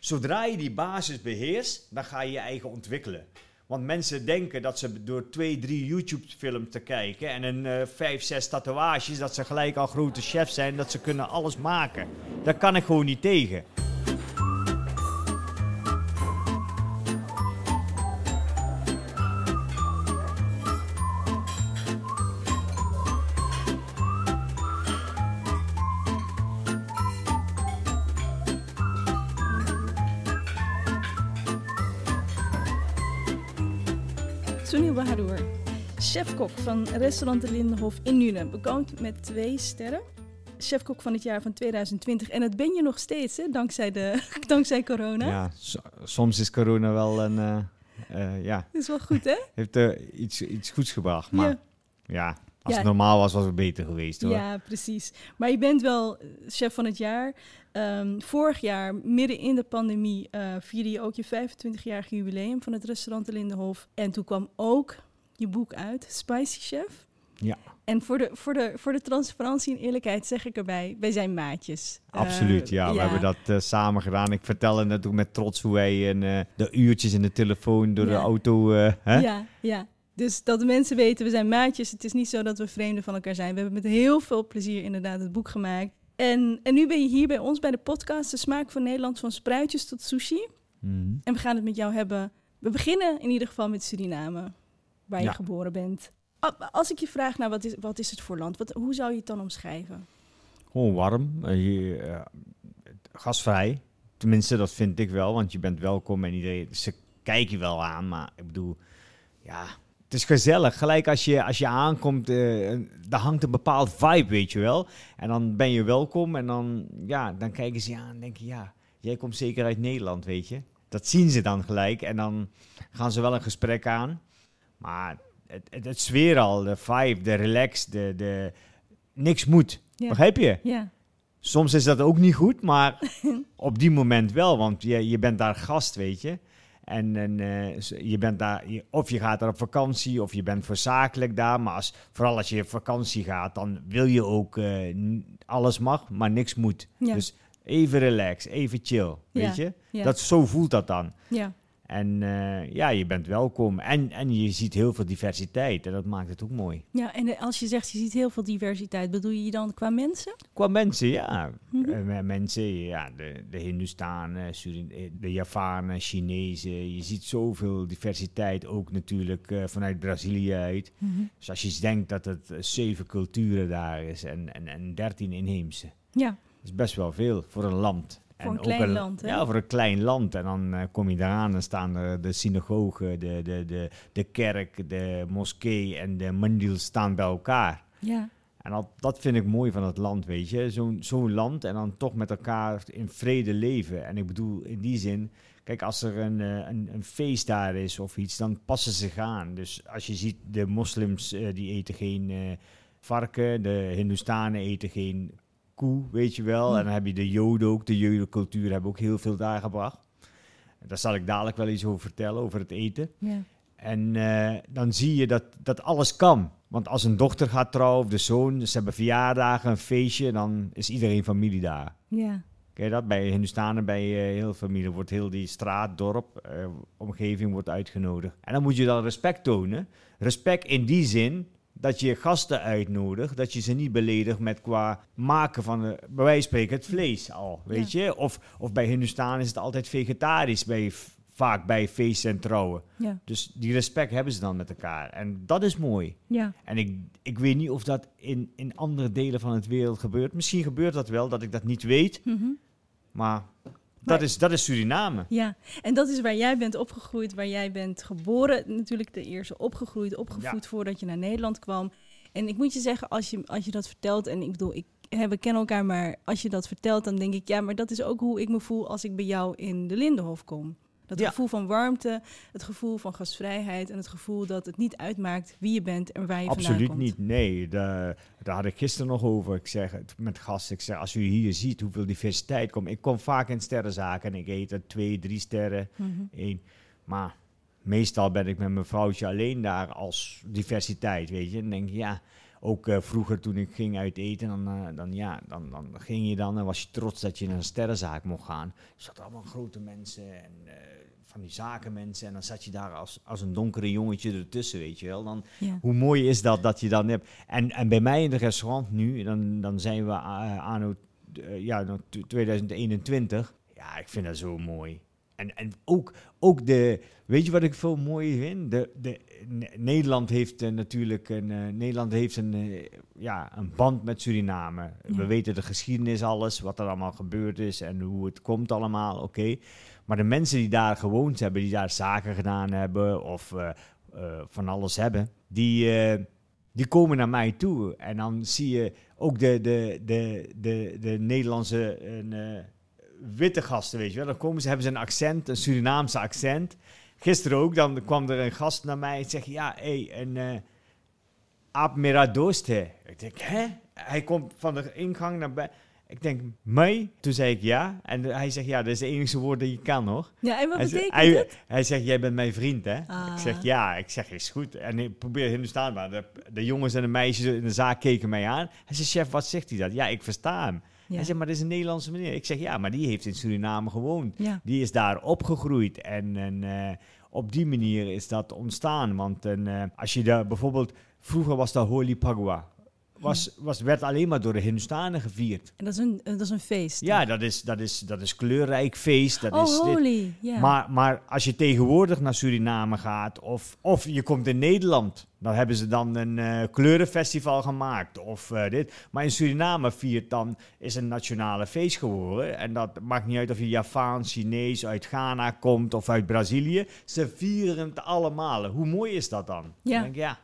Zodra je die basis beheerst, dan ga je je eigen ontwikkelen. Want mensen denken dat ze door twee, drie YouTube-films te kijken en een eh, vijf, zes tatoeages, dat ze gelijk al grote chefs zijn, dat ze kunnen alles maken. Daar kan ik gewoon niet tegen. Chefkok van restaurant De Lindenhof in Nuenen. Bekroond met twee sterren. Chefkok van het jaar van 2020. En dat ben je nog steeds, hè, dankzij, de, dankzij corona. Ja, so- soms is corona wel een, eh, ja, Dat is wel goed, hè? heeft eh, iets, iets goeds gebracht. Maar Ja. ja, als Ja. het normaal was, was het beter geweest hoor. Ja, precies. Maar je bent wel chef van het jaar. Ehm, vorig jaar, midden in de pandemie, vierde je ook je 25-jarige jubileum van het restaurant De Lindenhof. En toen kwam ook je boek uit, Spicy Chef. Ja. En voor de, voor, de, voor de transparantie en eerlijkheid zeg ik erbij, wij zijn maatjes. Absoluut, Eh, ja. We hebben dat eh, samen gedaan. Ik vertelde net ook met trots hoe wij een, eh, de uurtjes in de telefoon door de auto... hè? Ja, ja. Dus dat de mensen weten, we zijn maatjes. Het is niet zo dat we vreemden van elkaar zijn. We hebben met heel veel plezier inderdaad het boek gemaakt. En, en nu ben je hier bij ons bij de podcast De Smaak van Nederland van spruitjes tot sushi. Mhm. En we gaan het met jou hebben. We beginnen in ieder geval met Suriname, waar je Ja. geboren bent. Als ik je vraag, nou, wat, is, wat is het voor land? Wat, hoe zou je het dan omschrijven? Gewoon warm. eh, hier, eh, gasvrij. Tenminste, dat vind ik wel. Want je bent welkom en iedereen... Ze kijken je wel aan, maar ik bedoel... Ja, het is gezellig. Gelijk als je, als je aankomt, eh daar hangt een bepaald vibe, weet je wel. En dan ben je welkom en dan, ja, dan kijken ze je aan en denken... Ja, jij komt zeker uit Nederland, weet je. Dat zien ze dan gelijk en dan gaan ze wel een gesprek aan. Maar het, het, het sfeer al, de vibe, de relax, de, de... Niks moet. Ja. Begrijp je? Ja, Soms is dat ook niet goed, maar op die moment wel, want je, je bent daar gast, weet je. En, en eh, je bent daar, je- of je gaat daar op vakantie, of je bent voor zakelijk daar. Maar als, vooral als je op vakantie gaat, dan wil je ook, eh, alles mag, maar niks moet. ja, Dus even relax, even chill, weet je. ja, Dat, zo voelt dat dan. ja. En eh, ja, je bent welkom. En, en je ziet heel veel diversiteit en dat maakt het ook mooi. ja, en als je zegt je ziet heel veel diversiteit, bedoel je dan qua mensen? Qua mensen, ja. Mhm. Eh, me- mensen, ja, de, de Hindustanen, eh, de Javanen, Chinezen. Je ziet zoveel diversiteit ook natuurlijk eh, vanuit Brazilië uit. Mhm. Dus als je denkt dat het eh, zeven culturen daar is en, en, en dertien inheemse. Ja, Dat is best wel veel voor een land. Voor een klein land, hè? Ja, voor een klein land. En dan eh, kom je eraan en staan er de synagogen, de, de, de, de kerk, de moskee en de mandil staan bij elkaar. ja, En dat, dat vind ik mooi van het land, weet je. Zo'n zo'n land en dan toch met elkaar in vrede leven. En ik bedoel, in die zin, kijk, als er een, eh, een, een feest daar is of iets, dan passen ze zich aan. Dus als je ziet, de moslims, eh, die eten geen varken, de hindoestanen eten geen koe, weet je wel. Hm. En dan heb je de joden ook, de jodencultuur hebben ook heel veel daar gebracht. Daar zal ik dadelijk wel iets over vertellen, over het eten. En eh, dan zie je dat, dat alles kan. Want als een dochter gaat trouwen of de zoon, ze hebben verjaardagen, een feestje, dan is iedereen familie daar. ja. Kijk je dat? Bij Hindustanen, bij eh, heel familie, wordt heel die straat, dorp, eh, omgeving wordt uitgenodigd. En dan moet je dan respect tonen. Respect in die zin dat je gasten uitnodigt, dat je ze niet beledigt met qua maken van, eh, bij wijze van spreken, het vlees al, weet je? Of, of bij Hindustanen is het altijd vegetarisch, bij, vaak bij feesten en trouwen. ja. Dus die respect hebben ze dan met elkaar. En dat is mooi. ja. En ik, ik weet niet of dat in, in andere delen van het wereld gebeurt. Misschien gebeurt dat wel, dat ik dat niet weet. Mhm. Maar dat, is, dat is Suriname. Ja, en dat is waar jij bent opgegroeid, waar jij bent geboren. Natuurlijk de eerste opgegroeid, opgevoed voordat je naar Nederland kwam. En ik moet je zeggen, als je, als je dat vertelt, en ik bedoel, ik, hè, we kennen elkaar, maar als je dat vertelt, dan denk ik, ja, maar dat is ook hoe ik me voel als ik bij jou in de Lindenhof kom. Dat Ja. gevoel van warmte, het gevoel van gastvrijheid en het gevoel dat het niet uitmaakt wie je bent en waar je vandaan Absoluut komt. niet. Nee, daar, daar had ik gisteren nog over. Ik zeg het met gasten, ik zeg, als u hier ziet hoeveel diversiteit komt. Ik kom vaak in sterrenzaken en ik eet er twee, drie sterren, Mhm. één. Maar meestal ben ik met mijn vrouwtje alleen daar als diversiteit, weet je. En denk ja, ook eh, vroeger toen ik ging uit eten, dan, eh, dan, ja, dan, dan ging je dan en was je trots dat je naar een sterrenzaak mocht gaan. Er zaten allemaal grote mensen en eh, van die zakenmensen. En dan zat je daar als, als een donkere jongetje ertussen, weet je wel. Dan, Ja. Hoe mooi is dat dat je dan hebt. En, en bij mij in het restaurant nu, dan, dan zijn we uh, anno ja, nou, 2021. Ja, ik vind dat zo mooi. En, en ook, ook de, weet je wat ik veel mooier vind? De, de, Nederland heeft uh, natuurlijk een, uh, Nederland heeft een, uh, ja, een band met Suriname. Ja. We weten de geschiedenis, alles, wat er allemaal gebeurd is en hoe het komt allemaal, oké. Okay. Maar de mensen die daar gewoond hebben, die daar zaken gedaan hebben of van alles hebben, die, die komen naar mij toe. En dan zie je ook de, de, de, de, de Nederlandse witte gasten, weet je wel. Dan komen ze, hebben ze een accent, een Surinaamse accent. Gisteren ook, dan kwam er een gast naar mij en zegt, ja, hé, hey, een uh, aap. Ik denk, hè? Hij komt van de ingang naar buiten. Ik denk, mij? Toen zei ik ja. En hij zegt, ja, dat is de enige woord dat je kan, hoor. Ja, en wat hij betekent hij, het? Hij zegt, jij bent mijn vriend, hè? Ah. Ik zeg, ja. Ik zeg, is goed. En ik probeer hem te staan, maar de, de, jongens en de meisjes in de zaak keken mij aan. Hij zegt, chef, wat zegt hij dat? Ja, ik versta hem. Ja. Hij zegt, maar dat is een Nederlandse meneer. Ik zeg, ja, maar die heeft in Suriname gewoond. Ja. Die is daar opgegroeid. En, en uh, op die manier is dat ontstaan. Want en, uh, als je daar bijvoorbeeld... Vroeger was dat Holi Pagua was, was, werd alleen maar door de Hindustanen gevierd. En dat is een, dat is een feest. Ja, dat is, dat is, dat is kleurrijk feest. Dat oh, is holy. Yeah. Maar, maar als je tegenwoordig naar Suriname gaat, of, of je komt in Nederland, dan hebben ze dan een uh, kleurenfestival gemaakt. Of uh, dit. Maar in Suriname viert dan, is een nationale feest geworden. En dat maakt niet uit of je Javaan, Chinees, uit Ghana komt of uit Brazilië. Ze vieren het allemaal. Hoe mooi is dat dan? Ja. Dan denk ik, ja.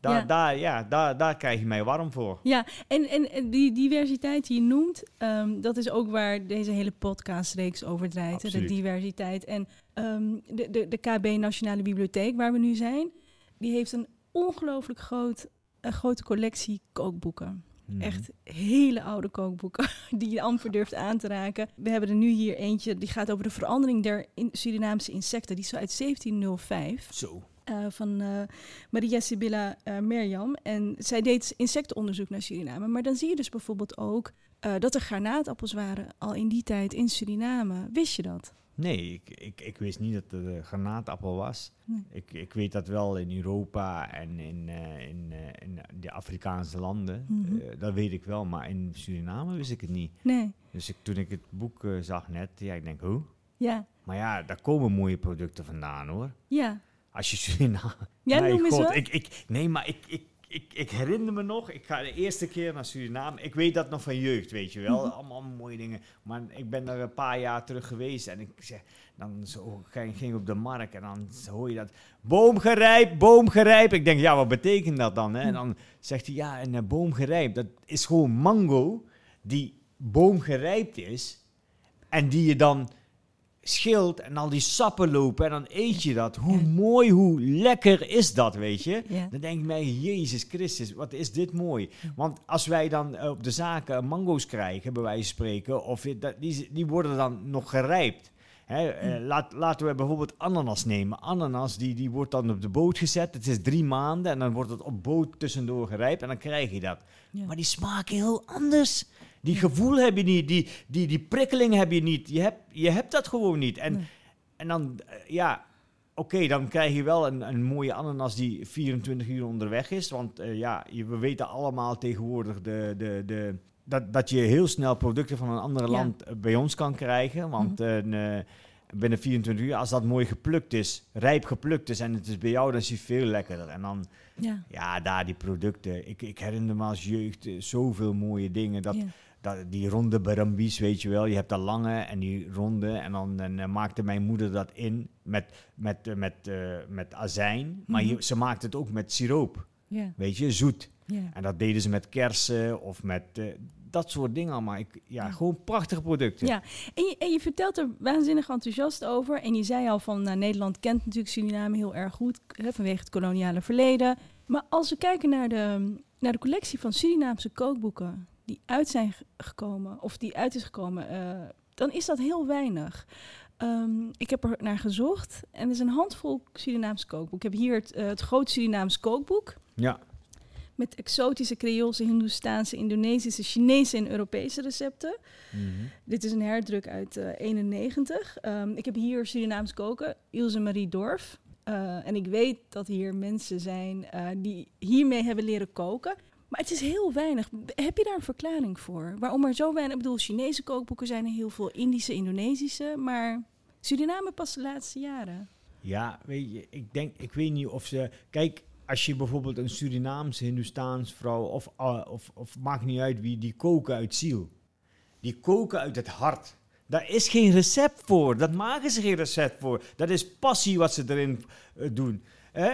Daar, ja. Daar, ja, daar, daar krijg je mij warm voor. Ja, en, en die diversiteit die je noemt, um, dat is ook waar deze hele podcastreeks over draait. Absoluut. De diversiteit. En um, de, de, de KB Nationale Bibliotheek, waar we nu zijn, die heeft een ongelooflijk groot, een grote collectie kookboeken. Mm. Echt hele oude kookboeken die je amper durft aan te raken. We hebben er nu hier eentje, die gaat over de verandering der in Surinaamse insecten. Die is uit 1705. Zo. Uh, van uh, Maria Sibylla uh, Merjam. En zij deed insectenonderzoek naar Suriname. Maar dan zie je dus bijvoorbeeld ook dat er granaatappels waren al in die tijd in Suriname. Wist je dat? Nee, ik, ik, ik wist niet dat een granaatappel was. Nee. Ik, ik weet dat wel in Europa en in, in, in de Afrikaanse landen. Mm -hmm. dat weet ik wel, maar in Suriname wist ik het niet. Nee. Dus ik, toen ik het boek zag net, ja, ik denk, hoe? Ja. Maar ja, daar komen mooie producten vandaan hoor. Ja. Als je Suriname... Ja, nee, noem God, ik, ik, nee, maar ik, ik, ik, ik herinner me nog, ik ga de eerste keer naar Suriname. Ik weet dat nog van jeugd, weet je wel. Mhm. Allemaal mooie dingen. Maar ik ben er een paar jaar terug geweest en ik zeg, dan zo, ging, ging op de markt en dan hoor je dat. Boomgerijpt, boomgerijpt. Ik denk, ja, wat betekent dat dan? Hè? En dan zegt hij, ja, een uh, boomgerijpt, dat is gewoon mango die boomgerijpt is en die je dan schild en al die sappen lopen en dan eet je dat. Hoe Ja. mooi, hoe lekker is dat, weet je? Ja. Dan denk ik mij, Jezus Christus, wat is dit mooi. Want als wij dan eh, op de zaken mango's krijgen, bij wijze van spreken, of die, die worden dan nog gerijpt. Hè, eh, laat, laten we bijvoorbeeld ananas nemen. Ananas die, die wordt dan op de boot gezet. Het is drie maanden en dan wordt het op boot tussendoor gerijpt en dan krijg je dat. Ja. Maar die smaken heel anders. Die gevoel heb je niet, die, die, die prikkeling heb je niet. Je hebt, je hebt dat gewoon niet. En, Nee. en dan, eh, ja, oké, dan krijg je wel een, een mooie ananas die 24 uur onderweg is. Want eh, ja, je, we weten allemaal tegenwoordig de, de, de, dat, dat je heel snel producten van een ander Ja. land eh, bij ons kan krijgen. Want een, eh, binnen 24 uur, als dat mooi geplukt is, rijp geplukt is en het is bij jou, dan is hij veel lekkerder. En dan, Ja. ja, daar die producten. Ik, ik herinner me als jeugd zoveel mooie dingen. Dat, ja. Dat, die ronde barambies, weet je wel. Je hebt dat lange en die ronde. En dan, eh, maakte mijn moeder dat in met, met, eh, met, eh, met azijn. Maar Mhm. je, ze maakte het ook met siroop, weet je, zoet. En dat deden ze met kersen of met dat soort dingen allemaal. Ik, ja, Ja. gewoon prachtige producten. Ja, en je, en je vertelt er waanzinnig enthousiast over. En je zei al van, nou, Nederland kent natuurlijk Suriname heel erg goed hè, vanwege het koloniale verleden. Maar als we kijken naar de, naar de collectie van Surinaamse kookboeken die uit zijn ge- gekomen, of die uit is gekomen, eh, dan is dat heel weinig. Ehm, ik heb er naar gezocht en er is een handvol Surinaams kookboek. Ik heb hier het, eh, het Groot Surinaams Kookboek Ja. met exotische Creoolse, Hindoestaanse, Indonesische, Chinese en Europese recepten. Mhm. Dit is een herdruk uit eh 91. Ehm, ik heb hier Surinaams koken, Ilse Marie Dorf. En ik weet dat hier mensen zijn die hiermee hebben leren koken. Maar het is heel weinig. Heb je daar een verklaring voor? Waarom er zo weinig... Ik bedoel, Chinese kookboeken zijn er heel veel, Indische, Indonesische. Maar Suriname pas de laatste jaren. Ja, weet je, ik denk, ik weet niet of ze. Kijk, als je bijvoorbeeld een Surinaamse, Hindoestaans vrouw, of, uh, of, of maakt niet uit wie, die koken uit ziel. Die koken uit het hart. Daar is geen recept voor. Dat maken ze geen recept voor. Dat is passie wat ze erin eh, doen. Eh,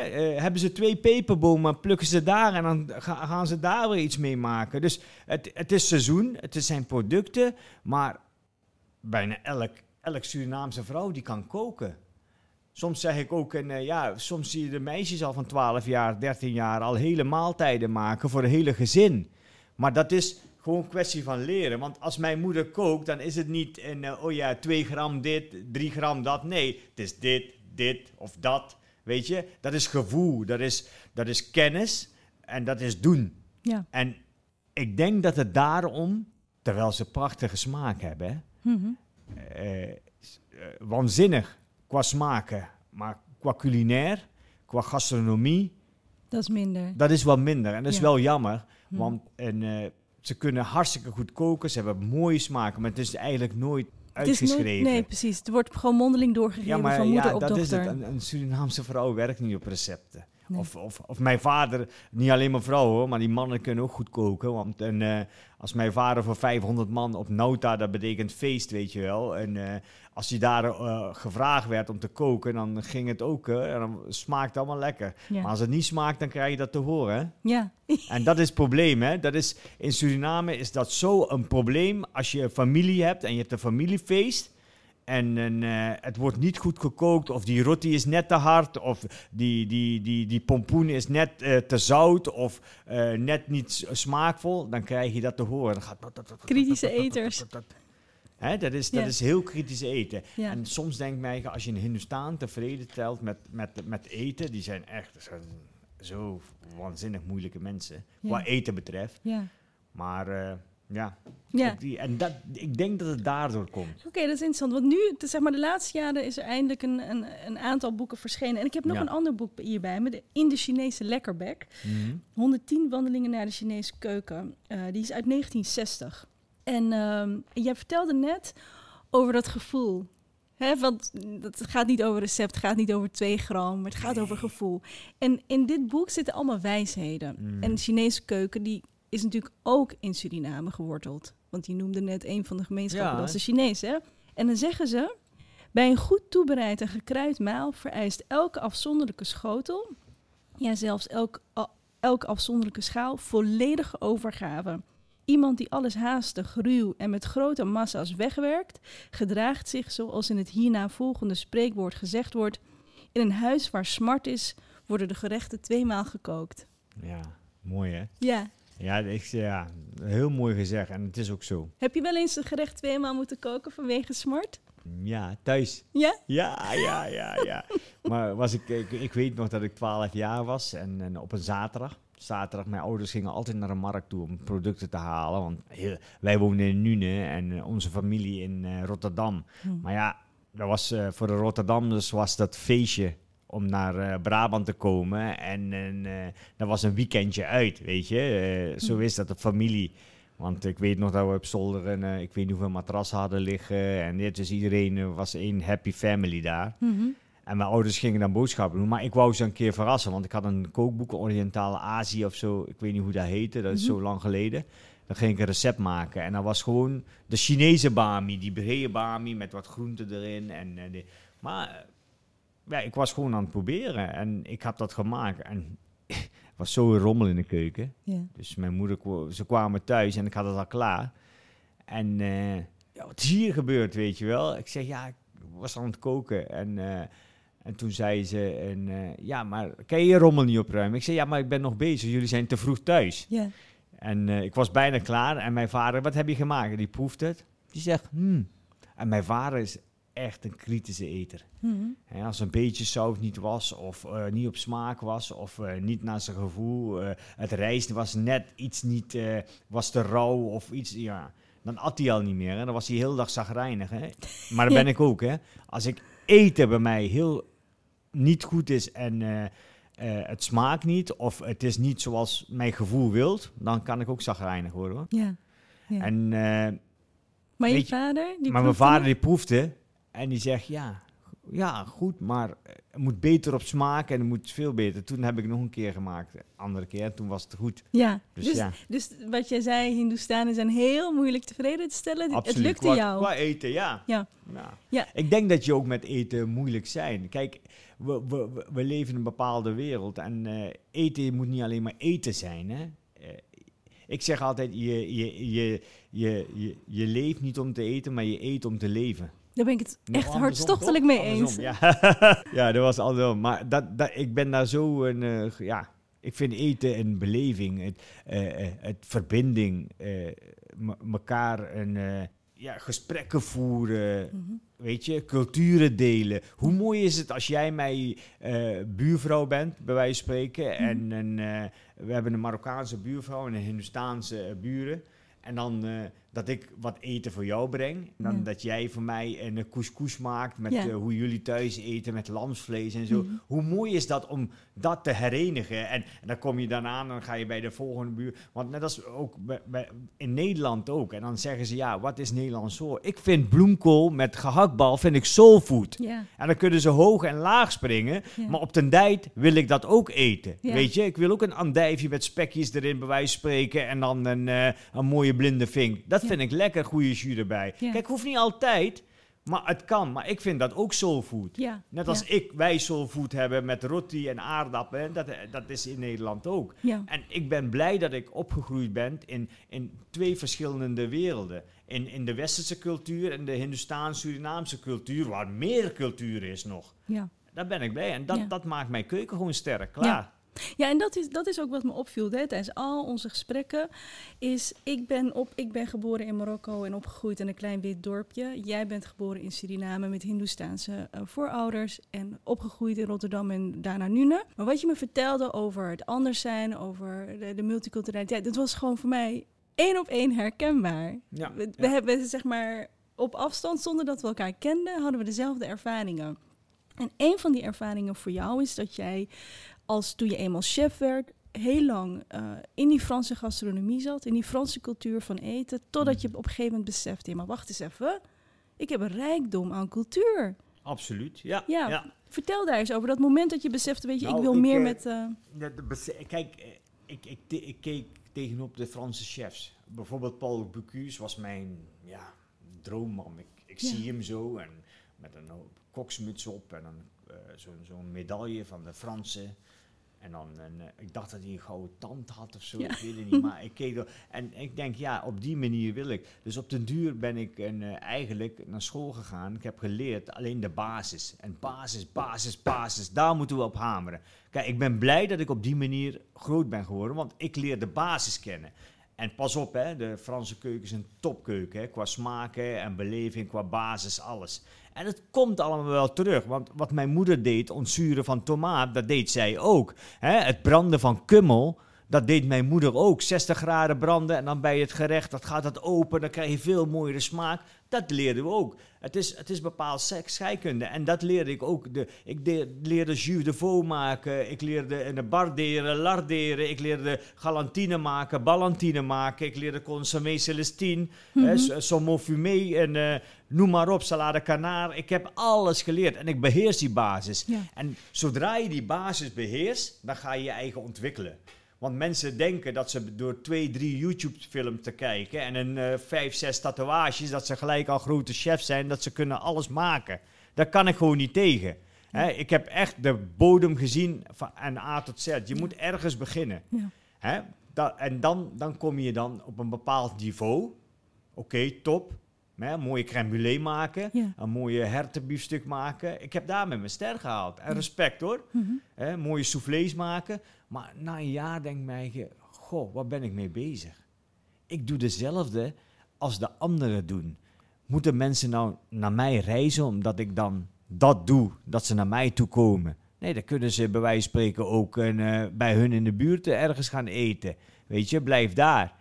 hebben ze twee peperbomen, plukken ze daar en dan ga- gaan ze daar weer iets mee maken. Dus het, het is seizoen, het zijn producten, maar bijna elk, elk Surinaamse vrouw die kan koken. Soms zeg ik ook, en, eh, ja, soms zie je de meisjes al van 12 jaar, 13 jaar al hele maaltijden maken voor een hele gezin. Maar dat is gewoon een kwestie van leren. Want als mijn moeder kookt, dan is het niet een, eh, oh ja, 2 gram dit, 3 gram dat. Nee, het is dit, dit of dat. Weet je, dat is gevoel, dat is, dat is kennis en dat is doen. Ja. En ik denk dat het daarom, terwijl ze prachtige smaak hebben, hè, Mhm. eh, eh, waanzinnig qua smaken. Maar qua culinair, qua gastronomie, Dat is minder. dat is wat minder. En dat is Ja. wel jammer, Hm. want en, eh, ze kunnen hartstikke goed koken, ze hebben mooie smaken, maar het is eigenlijk nooit Nooit- uitgeschreven. nee, precies. Het wordt gewoon mondeling doorgegeven ja, maar van moeder ja, op dat dochter. is het. Een, een Surinaamse vrouw werkt niet op recepten. Nee. Of, of, of mijn vader, niet alleen mijn vrouw hoor, maar die mannen kunnen ook goed koken. Want en, eh, als mijn vader voor 500 man op Nauta, dat betekent feest, weet je wel. En eh, als hij daar eh, gevraagd werd om te koken, dan ging het ook. en dan smaakt het allemaal lekker. Ja. Maar als het niet smaakt, dan krijg je dat te horen. hè. ja. En dat is het probleem. Hè? Dat is, in Suriname is dat zo een probleem als je een familie hebt en je hebt een familiefeest. En, en, eh, het wordt niet goed gekookt, of die roti is net te hard, of die, die, die, die pompoen is net eh, te zout, of eh, net niet smaakvol, dan krijg je dat te horen. Dan gaat Kritische eters. Hè, dat, is, dat is heel kritisch eten. En soms denk ik mij, als je een Hindoestaan tevreden telt met, met, met eten, die zijn echt zijn zo waanzinnig moeilijke mensen, Ja. qua eten betreft. Maar ja, Ja. en dat, ik denk dat het daardoor komt. Oké, dat is interessant. Want nu, is zeg maar de laatste jaren, is er eindelijk een, een, een aantal boeken verschenen. En ik heb nog Ja. een ander boek hierbij me, de In de Chinese Lekkerbek. 110 wandelingen naar de Chinese keuken. Eh, die is uit 1960. En ehm, jij vertelde net over dat gevoel. Hè, want het gaat niet over recept, het gaat niet over 2 gram, maar het gaat over gevoel. En in dit boek zitten allemaal wijsheden. Mm. En de Chinese keuken die is natuurlijk ook in Suriname geworteld. Want die noemde net een van de gemeenschappen, Ja, dat is de Chinees. Hè? En dan zeggen ze, bij een goed toebereid en gekruid maal vereist elke afzonderlijke schotel, ja zelfs elk, elke afzonderlijke schaal, volledige overgave. Iemand die alles haastig, ruw en met grote massa's wegwerkt, gedraagt zich zoals in het hierna volgende spreekwoord gezegd wordt: In een huis waar smart is, worden de gerechten tweemaal gekookt. Ja, mooi hè? Ja. Ja, ik, ja, heel mooi gezegd en het is ook zo. Heb je wel eens een gerecht tweemaal moeten koken vanwege smart? Ja, thuis. Ja? Ja, ja, ja, ja. maar was ik, ik, ik weet nog dat ik 12 jaar was en, en op een zaterdag. Zaterdag, mijn ouders gingen altijd naar de markt toe om producten te halen. Want heel- wij woonden in Nune en onze familie in eh, Rotterdam. Hm. Maar ja, dat was, eh, voor de Rotterdammers was dat feestje om naar eh, Brabant te komen. En, en eh, dat was een weekendje uit, weet je. Eh, zo Hm. is dat de familie. Want ik weet nog dat we op zolder eh, ik weet niet hoeveel matrassen hadden liggen. En dit, dus iedereen was één happy family daar. Mhm. En mijn ouders gingen dan boodschappen doen. Maar ik wou ze een keer verrassen. Want ik had een kookboek, Orientale Azië of zo. Ik weet niet hoe dat heette. Dat is Mhm. zo lang geleden. Dan ging ik een recept maken. En dat was gewoon de Chinese bami. Die brede bami met wat groenten erin. En, die- maar ja, ik was gewoon aan het proberen. En ik had dat gemaakt. En het was zo rommel in de keuken. Ja. Dus mijn moeder, ze kwamen thuis en ik had het al klaar. En eh, ja, wat is hier gebeurd, weet je wel? Ik zeg, ja, ik was aan het koken. En, eh, en toen zei ze, en, eh, ja, maar kan je je rommel niet opruimen? Ik zei, ja, maar ik ben nog bezig. Jullie zijn te vroeg thuis. Ja. En ik was bijna klaar. En mijn vader, wat heb je gemaakt? Die proeft het. Die zegt, hmm. En mijn vader is echt een kritische eter. Mhm. Als een beetje zout niet was, of eh, niet op smaak was, of eh, niet naar zijn gevoel, eh, het rijst was net iets niet, was te rauw of iets, ja. Dan at hij al niet meer, hè. dan was hij heel dag zagrijnig. Hè. Maar dat ben ik ook, hè. Als ik eten bij mij heel niet goed is en het smaakt niet, of het is niet zoals mijn gevoel wilt, dan kan ik ook zagrijnig worden, hoor. Ja. ja. En, maar je vader? Die maar mijn vader die proefde en die zegt, ja, ja, goed, maar het moet beter op smaak en het moet veel beter. Toen heb ik nog een keer gemaakt, andere keer, en toen was het goed. Ja, Dus, dus, ja, dus wat jij zei, Hindoestanen zijn heel moeilijk tevreden te stellen. absoluut. Het lukte qua, jou. Qua eten, ja. Ja. Ja. Ja. Ik denk dat je ook met eten moeilijk zijn. Kijk, we, we, we- we leven in een bepaalde wereld en eh, eten moet niet alleen maar eten zijn, hè. Eh, ik zeg altijd, je, je, je, je, je, je leeft niet om te eten, maar je eet om te leven. Daar ben ik het Nog echt hartstochtelijk toch? mee eens. Andersom, Ja, ja dat was andersom. Maar dat, dat, ik ben daar zo een... eh, ja, ik vind eten een beleving, het, eh, eh, het verbinding, eh, m- elkaar een... ja, gesprekken voeren, Mhm. weet je, culturen delen. Hoe mooi is het als jij mij buurvrouw bent, bij wijze van spreken, en een, we hebben een Marokkaanse buurvrouw en een Hindoestaanse eh, buren. En dan dat ik wat eten voor jou breng. En dan Ja. dat jij voor mij een couscous maakt met Ja. eh, hoe jullie thuis eten met lamsvlees en zo. Mhm. Hoe mooi is dat om dat te herenigen? En, en dan kom je dan aan en dan ga je bij de volgende buur. Want net als ook bij, bij- in Nederland ook. En dan zeggen ze, ja, wat is Nederlands zo? Ik vind bloemkool met gehaktbal vind ik soulfood. Ja, En dan kunnen ze hoog en laag springen. Maar op den dijk wil ik dat ook eten. Weet je, ik wil ook een andijfje met spekjes erin, bij wijze van spreken. En dan een, eh, een mooie blinde vink. Dat. Vind ik lekker, goede jus erbij. Kijk, hoeft niet altijd, maar het kan. Maar ik vind dat ook soulfood. ja. Net als ja. ik, wij soulfood hebben met roti en aardappelen. Dat, dat is in Nederland ook. Ja. En ik ben blij dat ik opgegroeid ben in, in twee verschillende werelden. In, in de westerse cultuur en de Hindoestaans-Surinaamse cultuur, waar meer cultuur is nog. Ja. Daar ben ik blij. En dat, dat maakt mijn keuken gewoon sterk. Klaar. Ja, en dat is, dat is ook wat me opviel hè, tijdens al onze gesprekken. Is ik ben, op, ik ben geboren in Marokko en opgegroeid in een klein wit dorpje. Jij bent geboren in Suriname met Hindoestaanse eh, voorouders. En opgegroeid in Rotterdam en daarna Nune. Maar wat je me vertelde over het anders zijn, over de, de multiculturaliteit. Dat was gewoon voor mij één op één herkenbaar. Ja, We, we ja. hebben zeg maar op afstand, zonder dat we elkaar kenden, hadden we dezelfde ervaringen. En een van die ervaringen voor jou is dat jij, als toen je eenmaal chef werd, heel lang eh, in die Franse gastronomie zat, in die Franse cultuur van eten, totdat je op een gegeven moment besefte, ja, maar wacht eens even, ik heb een rijkdom aan cultuur. Absoluut. Ja. Ja. ja. Vertel daar eens over dat moment dat je besefte, weet je, Nou, ik wil ik, meer met... Kijk, ik, ik, te- ik keek tegenop de Franse chefs. Bijvoorbeeld Paul Bocuse was mijn ja, droomman. Ik, ik Ja. zie hem zo en met een koksmuts op en een, eh, zo'n zo'n medaille van de Franse. En dan, een, eh, ik dacht dat hij een gouden tand had of zo, Ja. ik weet het niet. Maar ik keek er, en ik denk, ja, op die manier wil ik. Dus op den duur ben ik een, eh, eigenlijk naar school gegaan. Ik heb geleerd alleen de basis. En basis, basis, basis, daar moeten we op hameren. Kijk, ik ben blij dat ik op die manier groot ben geworden, want ik leer de basis kennen. En pas op, hè, de Franse keuken is een topkeuken, hè, qua smaken en beleving, qua basis, alles. En het komt allemaal wel terug, want wat mijn moeder deed, ontzuren van tomaat, dat deed zij ook. Hè, het branden van kummel, dat deed mijn moeder ook. 60 graden branden en dan bij het gerecht, dat gaat het open, dan krijg je veel mooiere smaak. Dat leerden we ook. Het is, het is bepaald scheikunde. En dat leerde ik ook. De, ik de- leerde jus de veau maken. Ik leerde een barderen, larderen. Ik leerde galantine maken, ballantine maken. Ik leerde consommé celestine, mm saumon fumé en eh, noem maar op, salade canard. Ik heb alles geleerd en ik beheers die basis. ja. En zodra je die basis beheerst, dan ga je je eigen ontwikkelen. Want mensen denken dat ze door twee, drie YouTube-films te kijken en een eh, vijf, zes tatoeages, dat ze gelijk al grote chefs zijn, dat ze kunnen alles maken. Daar kan ik gewoon niet tegen. Ik heb echt de bodem gezien van en A tot Z. Je moet ergens beginnen. Ja. Da- en dan, dan kom je dan op een bepaald niveau. Oké, top. Een mooie crème brûlée maken. Een mooie hertenbiefstuk maken. Ik heb daar met mijn ster gehaald. En respect hoor. Mhm. Mooie soufflés maken. Maar na een jaar denk ik mij, goh, waar ben ik mee bezig? Ik doe dezelfde als de anderen doen. moeten mensen nou naar mij reizen omdat ik dan dat doe, dat ze naar mij toe komen? Nee, dan kunnen ze bij wijze van spreken ook uh, bij hun in de buurt ergens gaan eten. Weet je, blijf daar.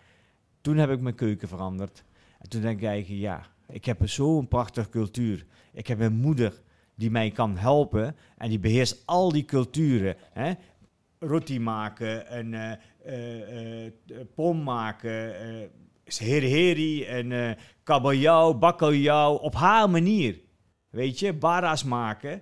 Toen heb ik mijn keuken veranderd. En toen denk ik eigenlijk, ja, ik heb zo'n prachtige cultuur. Ik heb een moeder die mij kan helpen en die beheerst al die culturen. Hè? Roti maken en uh, uh, pom maken, herheri en kabeljauw, bakkeljauw, op haar manier. Weet je, bara's maken.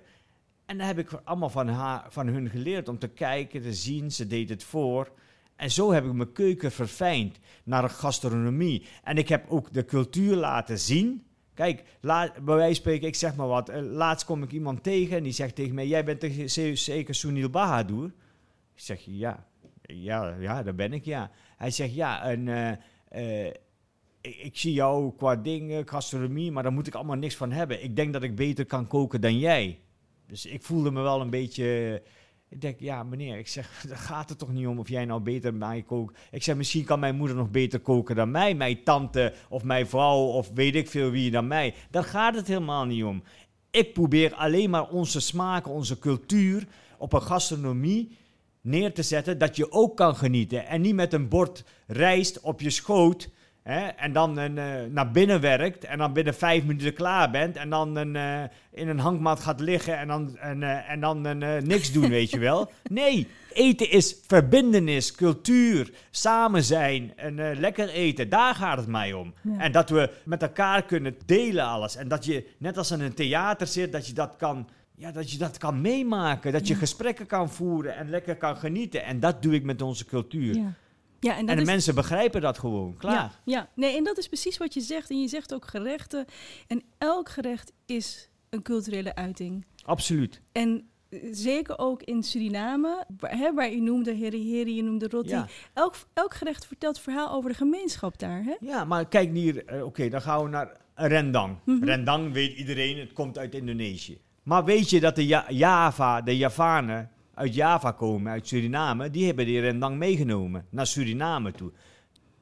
En daar heb ik allemaal van, haar, van hun geleerd om te kijken, te zien. Ze deed het voor. En zo heb ik mijn keuken verfijnd naar gastronomie. En ik heb ook de cultuur laten zien. Kijk, laat, bij wijze van spreken, ik zeg maar wat. Laatst kom ik iemand tegen en die zegt tegen mij: Jij bent zeker Sunil Bahadur? Ik zeg ja. Ja, ja, daar ben ik, ja. Hij zegt ja, en. Uh, uh, ik, zie jou qua dingen, gastronomie, maar daar moet ik allemaal niks van hebben. Ik denk dat ik beter kan koken dan jij. Dus ik voelde me wel een beetje. Ik denk, ja, meneer, ik zeg, daar gaat het toch niet om of jij nou beter mij kookt. Ik zeg, misschien kan mijn moeder nog beter koken dan mij, mijn tante of mijn vrouw of weet ik veel wie dan mij. Daar gaat het helemaal niet om. Ik probeer alleen maar onze smaken, onze cultuur op een gastronomie neer te zetten dat je ook kan genieten. En niet met een bord rijst op je schoot Hè, en dan een, uh, naar binnen werkt en dan binnen vijf minuten klaar bent en dan een, uh, in een hangmat gaat liggen en dan, en, uh, en dan niks doen, weet je wel. Nee, eten is verbindenis, cultuur, samen zijn en lekker eten. Daar gaat het mij om. Ja. En dat we met elkaar kunnen delen alles. En dat je, net als in een theater zit, dat je dat kan... Ja, dat je dat kan meemaken, dat je gesprekken kan voeren en lekker kan genieten. En dat doe ik met onze cultuur. Ja. Ja, en, en de is... mensen begrijpen dat gewoon, klaar. Ja, ja, nee, en dat is precies wat je zegt. En je zegt ook gerechten. En elk gerecht is een culturele uiting. Absoluut. En zeker ook in Suriname, waar, hè, waar je noemde heri heri, je noemde roti. Ja. Elk, elk gerecht vertelt verhaal over de gemeenschap daar. Hè? Ja, maar kijk hier, uh, oké, okay, dan gaan we naar Rendang. Mm -hmm. Rendang weet iedereen, het komt uit Indonesië. Maar weet je dat de ja Java, de Javanen, uit Java komen, uit Suriname, die hebben die rendang meegenomen naar Suriname toe.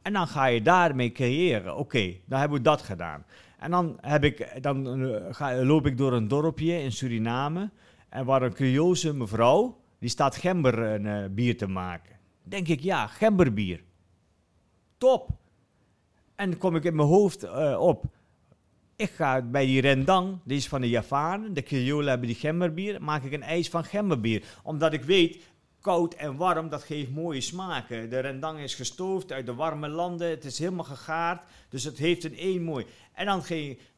En dan ga je daarmee creëren. Oké, dan hebben we dat gedaan. En dan, heb ik, dan ga, loop ik door een dorpje in Suriname. En waar een Creoolse mevrouw, die staat gemberbier uh, bier te maken. Denk ik, ja, gemberbier. Top. En dan kom ik in mijn hoofd op. Ik ga bij die rendang, die is van de Javanen, de Creolen hebben die gemberbier, maak ik een ijs van gemberbier. Omdat ik weet, koud en warm, dat geeft mooie smaken. De rendang is gestoofd uit de warme landen, het is helemaal gegaard, dus het heeft een één mooi. En dan,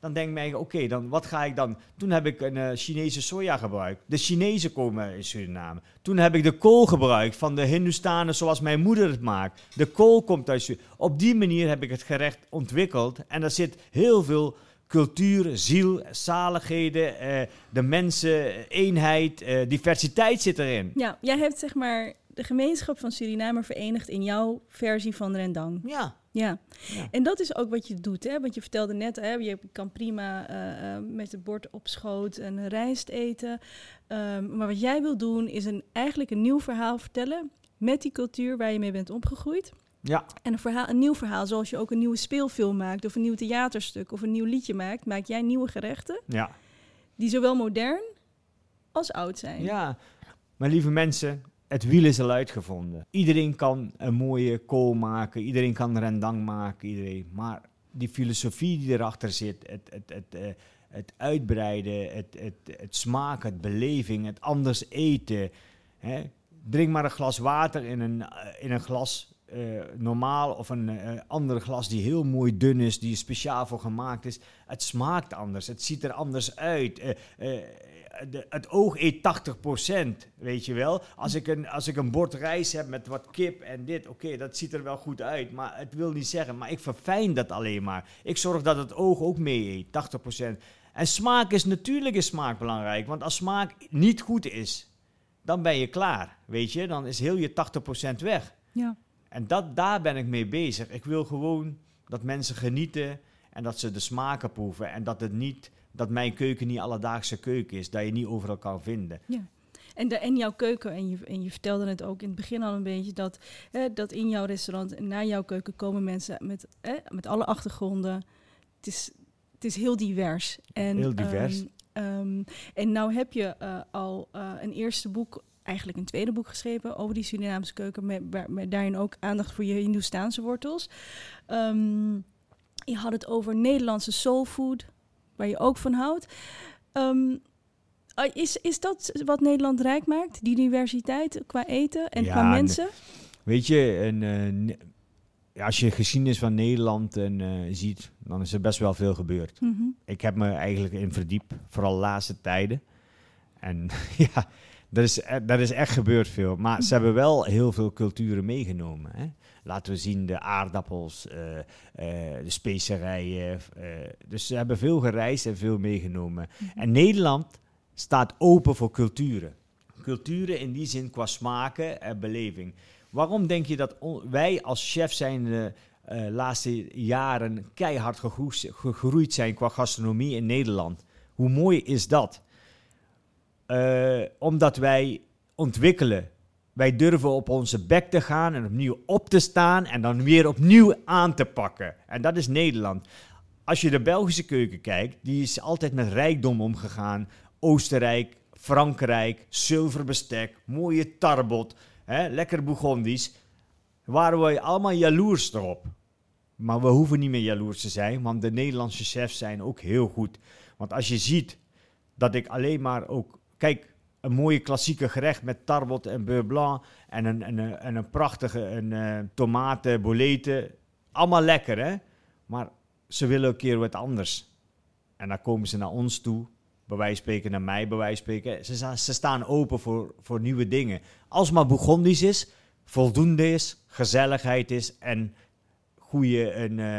dan denk ik oké, dan wat ga ik dan? Toen heb ik een uh, Chinese soja gebruikt. De Chinezen komen in Suriname. Toen heb ik de kool gebruikt van de Hindustanen zoals mijn moeder het maakt. De kool komt uit Suriname. Op die manier heb ik het gerecht ontwikkeld en er zit heel veel cultuur, ziel, zaligheden, uh, de mensen, eenheid, uh, diversiteit zit erin. Ja, jij hebt zeg maar de gemeenschap van Suriname verenigd in jouw versie van Rendang. Ja. Ja. ja. en dat is ook wat je doet, hè? Want je vertelde net, hè, je kan prima uh, met het bord op schoot een rijst eten. Um, maar wat jij wil doen is een, eigenlijk een nieuw verhaal vertellen met die cultuur waar je mee bent opgegroeid. Ja. En een, verhaal, een nieuw verhaal, zoals je ook een nieuwe speelfilm maakt, of een nieuw theaterstuk, of een nieuw liedje maakt, maak jij nieuwe gerechten. Ja. Die zowel modern als oud zijn. Ja, maar lieve mensen, het wiel is al uitgevonden. Iedereen kan een mooie kool maken, iedereen kan rendang maken, iedereen. Maar die filosofie die erachter zit, het, het, het, uh, het uitbreiden, het, het, het smaken, het beleving, het anders eten. Hè? Drink maar een glas water in een, in een glas uh, normaal of een uh, ander glas die heel mooi dun is, die speciaal voor gemaakt is. Het smaakt anders, het ziet er anders uit. Uh, de, het oog eet 80%, weet je wel. Als ik een, als ik een bord rijst heb met wat kip en dit, oké, dat ziet er wel goed uit. Maar het wil niet zeggen, maar ik verfijn dat alleen maar. Ik zorg dat het oog ook mee eet, 80%. En smaak is natuurlijk smaak belangrijk, want als smaak niet goed is, dan ben je klaar, weet je. Dan is heel je 80% weg. Ja. En dat, daar ben ik mee bezig. Ik wil gewoon dat mensen genieten en dat ze de smaken proeven. En dat, het niet, dat mijn keuken niet alledaagse keuken is, dat je niet overal kan vinden. Ja. En, de, en jouw keuken, en je, en je vertelde het ook in het begin al een beetje, dat, hè, dat in jouw restaurant en naar jouw keuken komen mensen met, hè, met alle achtergronden. Het is, het het is heel divers. En, Heel divers. ehm, ehm, en nou heb je eh, al eh, een eerste boek, eigenlijk een tweede boek geschreven over die Surinaamse keuken, met, daarin ook aandacht voor je Hindoestaanse wortels. Ehm, je had het over Nederlandse soulfood, waar je ook van houdt. Ehm, ah, is, is dat wat Nederland rijk maakt? Die diversiteit qua eten en Ja, qua mensen? Weet je, en, eh, als je geschiedenis van Nederland en, eh, ziet, dan is er best wel veel gebeurd. Mhm. Ik heb me eigenlijk in verdiept, vooral de laatste tijden. En ja, er is, e- er is echt gebeurd veel. Maar ze hebben wel heel veel culturen meegenomen. Hè? Laten we zien de aardappels, eh, eh, de specerijen. eh, dus ze hebben veel gereisd en veel meegenomen. En Nederland staat open voor culturen. Culturen in die zin qua smaken en beleving. Waarom denk je dat wij als chef zijn de eh, laatste jaren keihard gegroeid zijn qua gastronomie in Nederland? Hoe mooi is dat? Eh, omdat wij ontwikkelen. Wij durven op onze bek te gaan en opnieuw op te staan en dan weer opnieuw aan te pakken. En dat is Nederland. Als je de Belgische keuken kijkt, die is altijd met rijkdom omgegaan. Oostenrijk, Frankrijk, zilverbestek, mooie tarbot, hè, lekker Bourgondisch. Waren we allemaal jaloers erop. Maar we hoeven niet meer jaloers te zijn, want de Nederlandse chefs zijn ook heel goed. Want als je ziet dat ik alleen maar ook... Kijk, een mooie klassieke gerecht met tarbot en beurre blanc... en een, en een, en een prachtige een, eh, tomaten, boleten. Allemaal lekker, hè? Maar ze willen een keer wat anders. En dan komen ze naar ons toe, bij wijze van spreken, naar mij, bij wijze spreken. Ze, ze staan open voor, voor nieuwe dingen. Als maar Bourgondisch is, voldoende is, gezelligheid is en goede en, eh,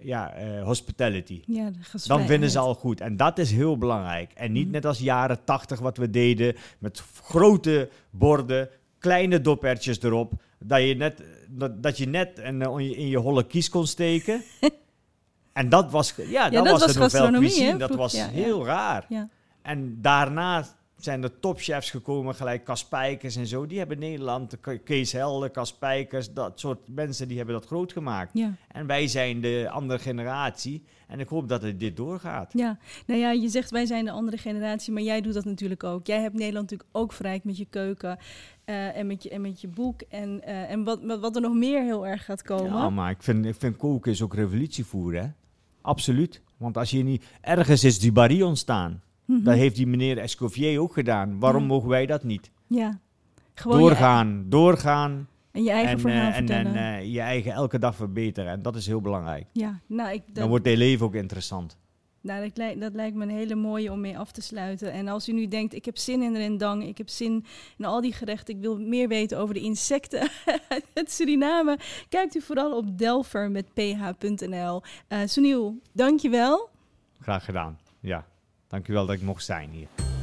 ja, eh, hospitality. Ja, Dan vinden ze al goed. En dat is heel belangrijk. En niet Mhm. net als jaren tachtig wat we deden. Met grote borden, kleine dopertjes erop. Dat je net, dat, dat je net een, eh, in je- holle kies kon steken. en dat was, ja, dat, dat was, was gastronomie, Dat was ja, ja. heel raar. Ja. En daarna zijn er topchefs gekomen, gelijk Kaspijkers en zo. Die hebben Nederland, Ke- Kees Helder, Kaspijkers, dat soort mensen, die hebben dat groot gemaakt. Ja. En wij zijn de andere generatie. En ik hoop dat het dit doorgaat. Ja, nou ja, je zegt wij zijn de andere generatie, maar jij doet dat natuurlijk ook. Jij hebt Nederland natuurlijk ook verrijkt met je keuken eh, en, met je, en met je boek. En, eh, en wat, wat, er nog meer heel erg gaat komen. Ja, maar ik vind, ik vind koken is ook revolutie voeren, hè? Absoluut. Want als je niet... Ergens is die barrie ontstaan. Mhm. Dat heeft die meneer Escoffier ook gedaan. Waarom Ja. mogen wij dat niet? Ja, gewoon je- doorgaan, doorgaan. en je eigen en verhaal eh, en, en eh, je eigen elke dag verbeteren. En dat is heel belangrijk. ja, nou, ik, Dan wordt je leven ook interessant. nou dat, lijkt, dat lijkt me een hele mooie om mee af te sluiten. En als u nu denkt, ik heb zin in rendang, ik heb zin in al die gerechten, ik wil meer weten over de insecten uit Suriname, kijkt u vooral op delver met ph.nl. Eh Sunil, dankjewel. Graag gedaan. Ja. Dankjewel dat ik mocht zijn hier.